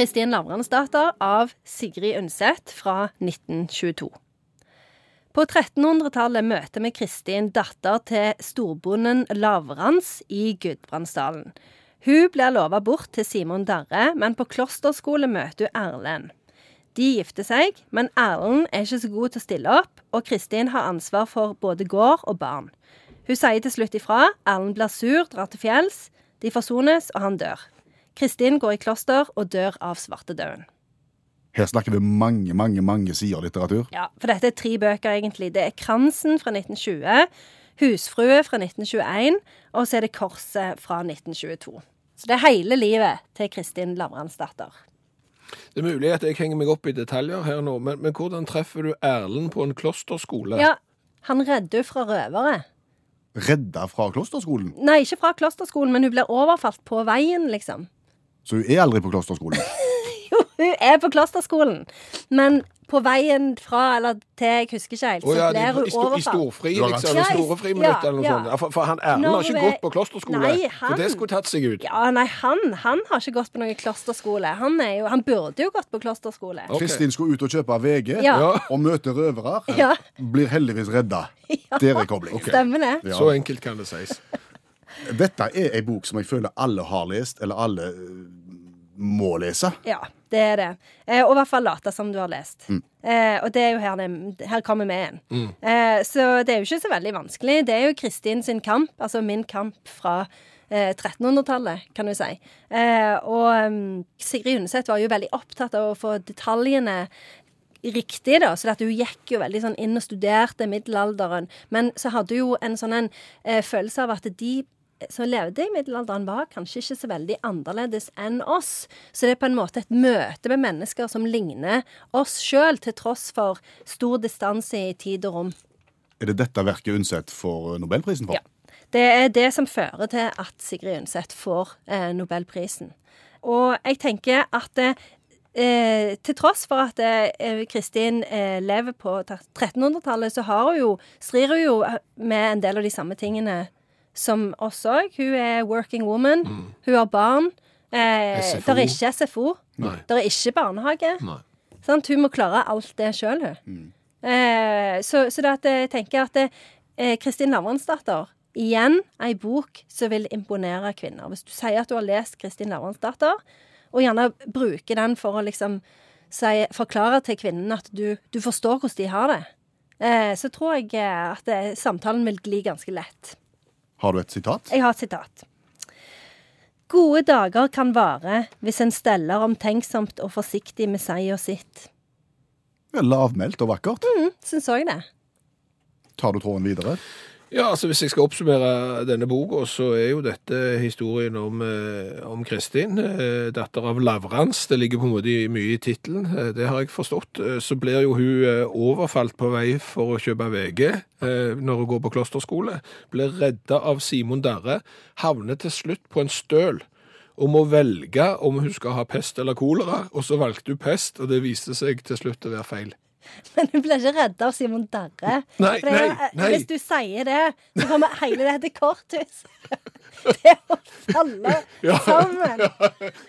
Kristin Lavransdatter av Sigrid Undset fra 1922. På 1300-tallet møter vi Kristin, datter til storbonden Lavrans i Gudbrandsdalen. Hun blir lova bort til Simon Darre, men på klosterskole møter hun Erlend. De gifter seg, men Erlend er ikke så god til å stille opp, og Kristin har ansvar for både gård og barn. Hun sier til slutt ifra. Erlend blir sur, drar til fjells. De forsones, og han dør. Kristin går i kloster og dør av svartedauden. Her snakker vi mange, mange mange sider litteratur. Ja, for dette er tre bøker, egentlig. Det er Kransen fra 1920, Husfrue fra 1921, og så er det Korset fra 1922. Så det er hele livet til Kristin Lavransdatter. Det er mulig at jeg henger meg opp i detaljer her nå, men, men hvordan treffer du Erlend på en klosterskole? Ja, han redder henne fra røvere. Redda fra klosterskolen. Nei, ikke fra klosterskolen, men hun blir overfalt på veien, liksom. Så hun er aldri på klosterskolen. Jo, hun er på klosterskolen, men på veien fra eller til, jeg husker ikke helt, så så ja, blir hun i, i storfri, liksom. I Ja, i- store friminutt ja, eller noe ja. sånt. For, for han Erlend har ikke vi- gått på klosterskole. Nei, For det skulle tatt seg ut. Ja, nei, han, han har ikke gått på noen klosterskole. Han, er jo, han burde jo gått på klosterskole. Ok. Kristin skulle ut og kjøpe VG Ja. Ja. og møte røvere. Ja. Blir heldigvis redda. Der er koblingen. Stemmer det? Ja. Så enkelt kan det sies. Dette er ei bok som jeg føler alle har lest, eller alle må lese. Ja, det er det. Eh, og i hvert fall late som du har lest. Eh, og det er jo her, det, her kommer vi igjen. Eh, så det er jo ikke så veldig vanskelig. Det er jo Kristin sin kamp, altså min kamp fra eh, 1300-tallet, kan du si. Eh, og um, Sigrid Undset var jo veldig opptatt av å få detaljene riktig, da, så hun gikk jo veldig sånn inn og studerte middelalderen. Men så hadde hun jo en sånn en eh, følelse av at de som levde i middelalderen, var kanskje ikke så veldig annerledes enn oss. Så det er på en måte et møte med mennesker som ligner oss sjøl, til tross for stor distanse i tid og rom. Er det dette verket Undset får Nobelprisen for? Ja. Det er det som fører til at Sigrid Undset får eh, Nobelprisen. Og jeg tenker at eh, til tross for at eh, Kristin eh, lever på 1300-tallet, så har hun jo, strir hun jo med en del av de samme tingene som oss òg. Hun er working woman. Hun har barn. Eh, SFO. Det er ikke SFO. Nei. Det er ikke barnehage. Sant? Hun må klare alt det sjøl, hun. Eh, så, så det at jeg tenker at eh, Kristin Lavransdatter Igjen ei bok som vil imponere kvinner. Hvis du sier at du har lest Kristin Lavransdatter, og gjerne bruker den for å liksom si, forklare til kvinnene at du, du forstår hvordan de har det, eh, så tror jeg eh, at det, samtalen vil gli ganske lett. Har du et sitat? Jeg har et sitat. Gode dager kan vare hvis en steller omtenksomt og forsiktig med og sitt. Lavmælt og vakkert. Syns òg det. Tar du tråden videre? Ja, altså Hvis jeg skal oppsummere denne boka, så er jo dette historien om, eh, om Kristin, eh, datter av Lavrans. Det ligger på en måte mye i tittelen, eh, det har jeg forstått. Så blir jo hun overfalt på vei for å kjøpe VG når hun går på klosterskole. Blir redda av Simon Darre. Havner til slutt på en støl. om å velge om hun skal ha pest eller kolera, og så valgte hun pest, og det viste seg til slutt å være feil. Men hun blir ikke redda av Simon Darre. Nei, For det er- nei, nei. Hvis du sier det, så kommer hele korthuset til å falle Ja. sammen.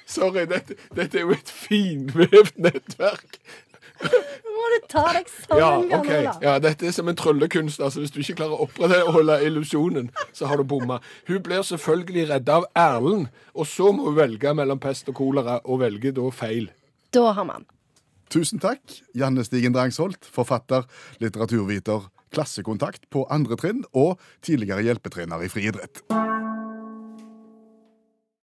Sorry, dette, dette er jo et finvevd nettverk. Nå må du ta deg Ja, sammen, ok. Jan Olav. Ja, dette er som en tryllekunst. Altså, hvis du ikke klarer å opprettholde illusjonen, så har du bomma. Hun blir selvfølgelig redda av Erlend, og så må hun velge mellom pest og kolera, og velger da feil. Da har man. Tusen takk, Janne Stigen Drangsholt, forfatter, litteraturviter, klassekontakt på andre trinn og tidligere hjelpetrener i friidrett.